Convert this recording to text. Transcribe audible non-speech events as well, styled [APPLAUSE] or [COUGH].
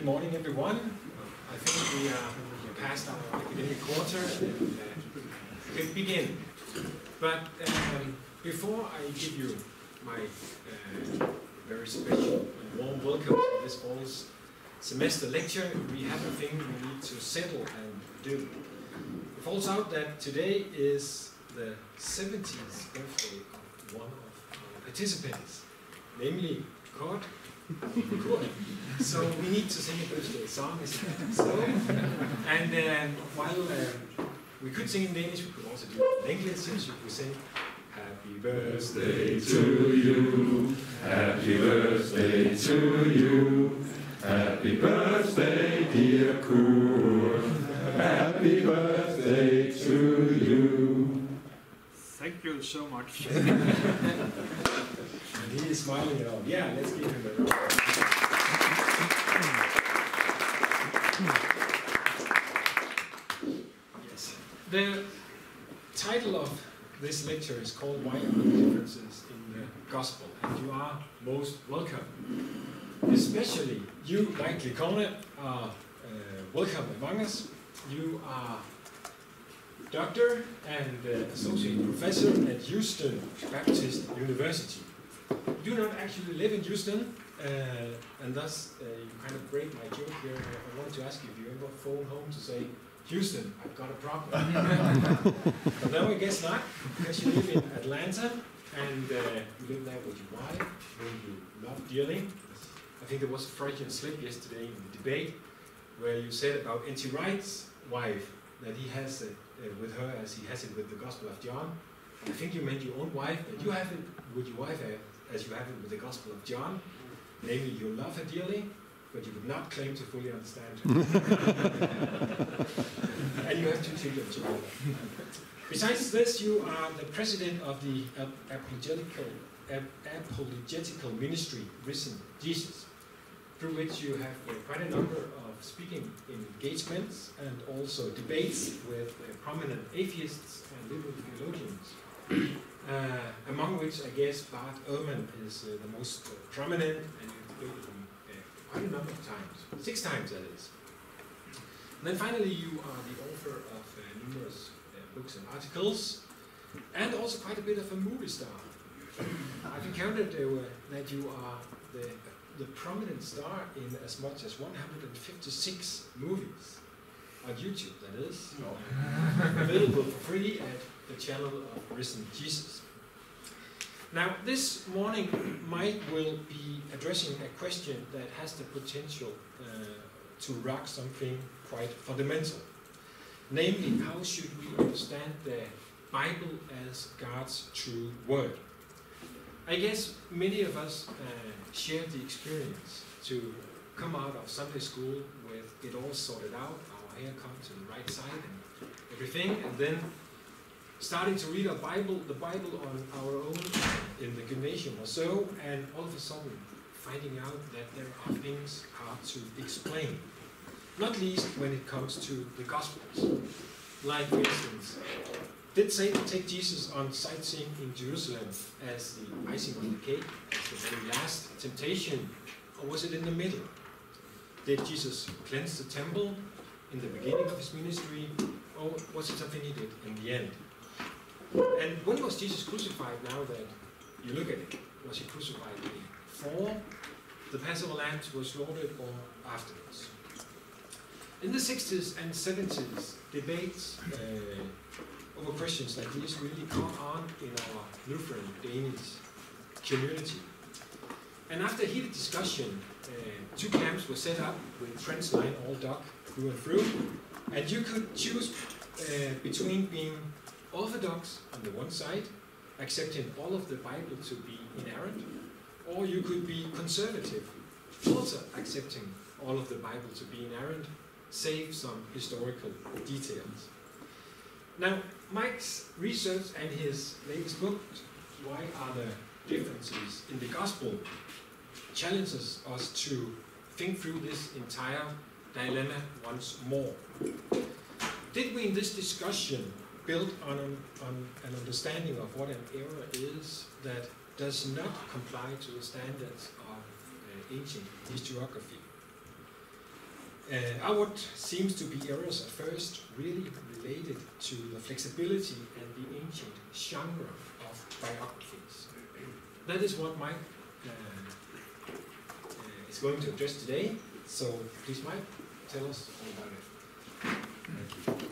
Good morning, everyone. I think we are past our academic quarter and uh, can begin. But um, before I give you my uh, very special and warm welcome to this fall's semester lecture, we have a thing we need to settle and do. It falls out that today is the 70th birthday of one of our participants, namely Kurt so we need to sing a birthday song [LAUGHS] So, and um, while um, we could sing in Danish, we could also do it in English. So we sing Happy birthday to you, Happy birthday to you, Happy birthday, dear Kurt, Happy birthday to you. Thank you so much. [LAUGHS] He is smiling at all. Yeah, let's give him a round. Yes. The title of this lecture is called Why Are the Differences in the Gospel? And you are most welcome. Especially you, Mike Licona, are uh, welcome among us. You are doctor and uh, associate professor at Houston Baptist University do not actually live in Houston, uh, and thus uh, you kind of break my joke here. I wanted to ask you if you ever phone home to say, Houston, I've got a problem. [LAUGHS] but no, I guess not, because you live in Atlanta, and uh, you live there with your wife, whom you love dearly. I think there was a Freudian slip yesterday in the debate where you said about N.T. Wright's wife that he has it uh, with her as he has it with the Gospel of John. I think you meant your own wife, but you have it with your wife uh, as you have it with the Gospel of John. Namely, you love her dearly, but you would not claim to fully understand her. [LAUGHS] and you have two children together. Besides this, you are the president of the apologetical, apologetical ministry, Risen Jesus, through which you have uh, quite a number of speaking engagements and also debates with uh, prominent atheists and liberal theologians. Uh, among which I guess Bart Ehrman is uh, the most uh, prominent, and you've debated him quite a number of times, six times that is. And then finally, you are the author of numerous books and articles, and also quite a bit of a movie star. I've encountered uh, that you are the, the prominent star in as much as 156 movies on YouTube, that is, available for free at the channel of Risen Jesus. Now, this morning, Mike will be addressing a question that has the potential uh, to rock something quite fundamental. Namely, how should we understand the Bible as God's true word? I guess many of us uh, share the experience to come out of Sunday school with it all sorted out, our hair come to the right side and everything, and then starting to read our Bible, the Bible on our own in the gymnasium or so, and all of a sudden finding out that there are things hard to explain. Not least when it comes to the Gospels. Like, for instance, did Satan take Jesus on sightseeing in Jerusalem as the icing on the cake, as the very last temptation, or was it in the middle? Did Jesus cleanse the temple in the beginning of his ministry, or was it something he did in the end? And when was Jesus crucified now that you look at it? Was he crucified before the Passover lambs were slaughtered or afterwards? In the 60s and 70s, debates uh, over questions like these really caught on in our Lutheran Danish community. And after heated discussion, uh, two camps were set up with trench line all dug through and through, and you could choose uh, between being orthodox on the one side, accepting all of the Bible to be inerrant, or you could be conservative, also accepting all of the Bible to be inerrant, save some historical details. Now, Mike's research and his latest book, Why Are There Differences in the Gospel, challenges us to think through this entire dilemma once more. Did we in this discussion built on an, on an understanding of what an error is that does not comply to the standards of uh, ancient historiography. Uh, what seems to be errors at first really related to the flexibility and the ancient genre of biographies. That is what Mike uh, uh, is going to address today. So please, Mike, tell us all about it. Thank you.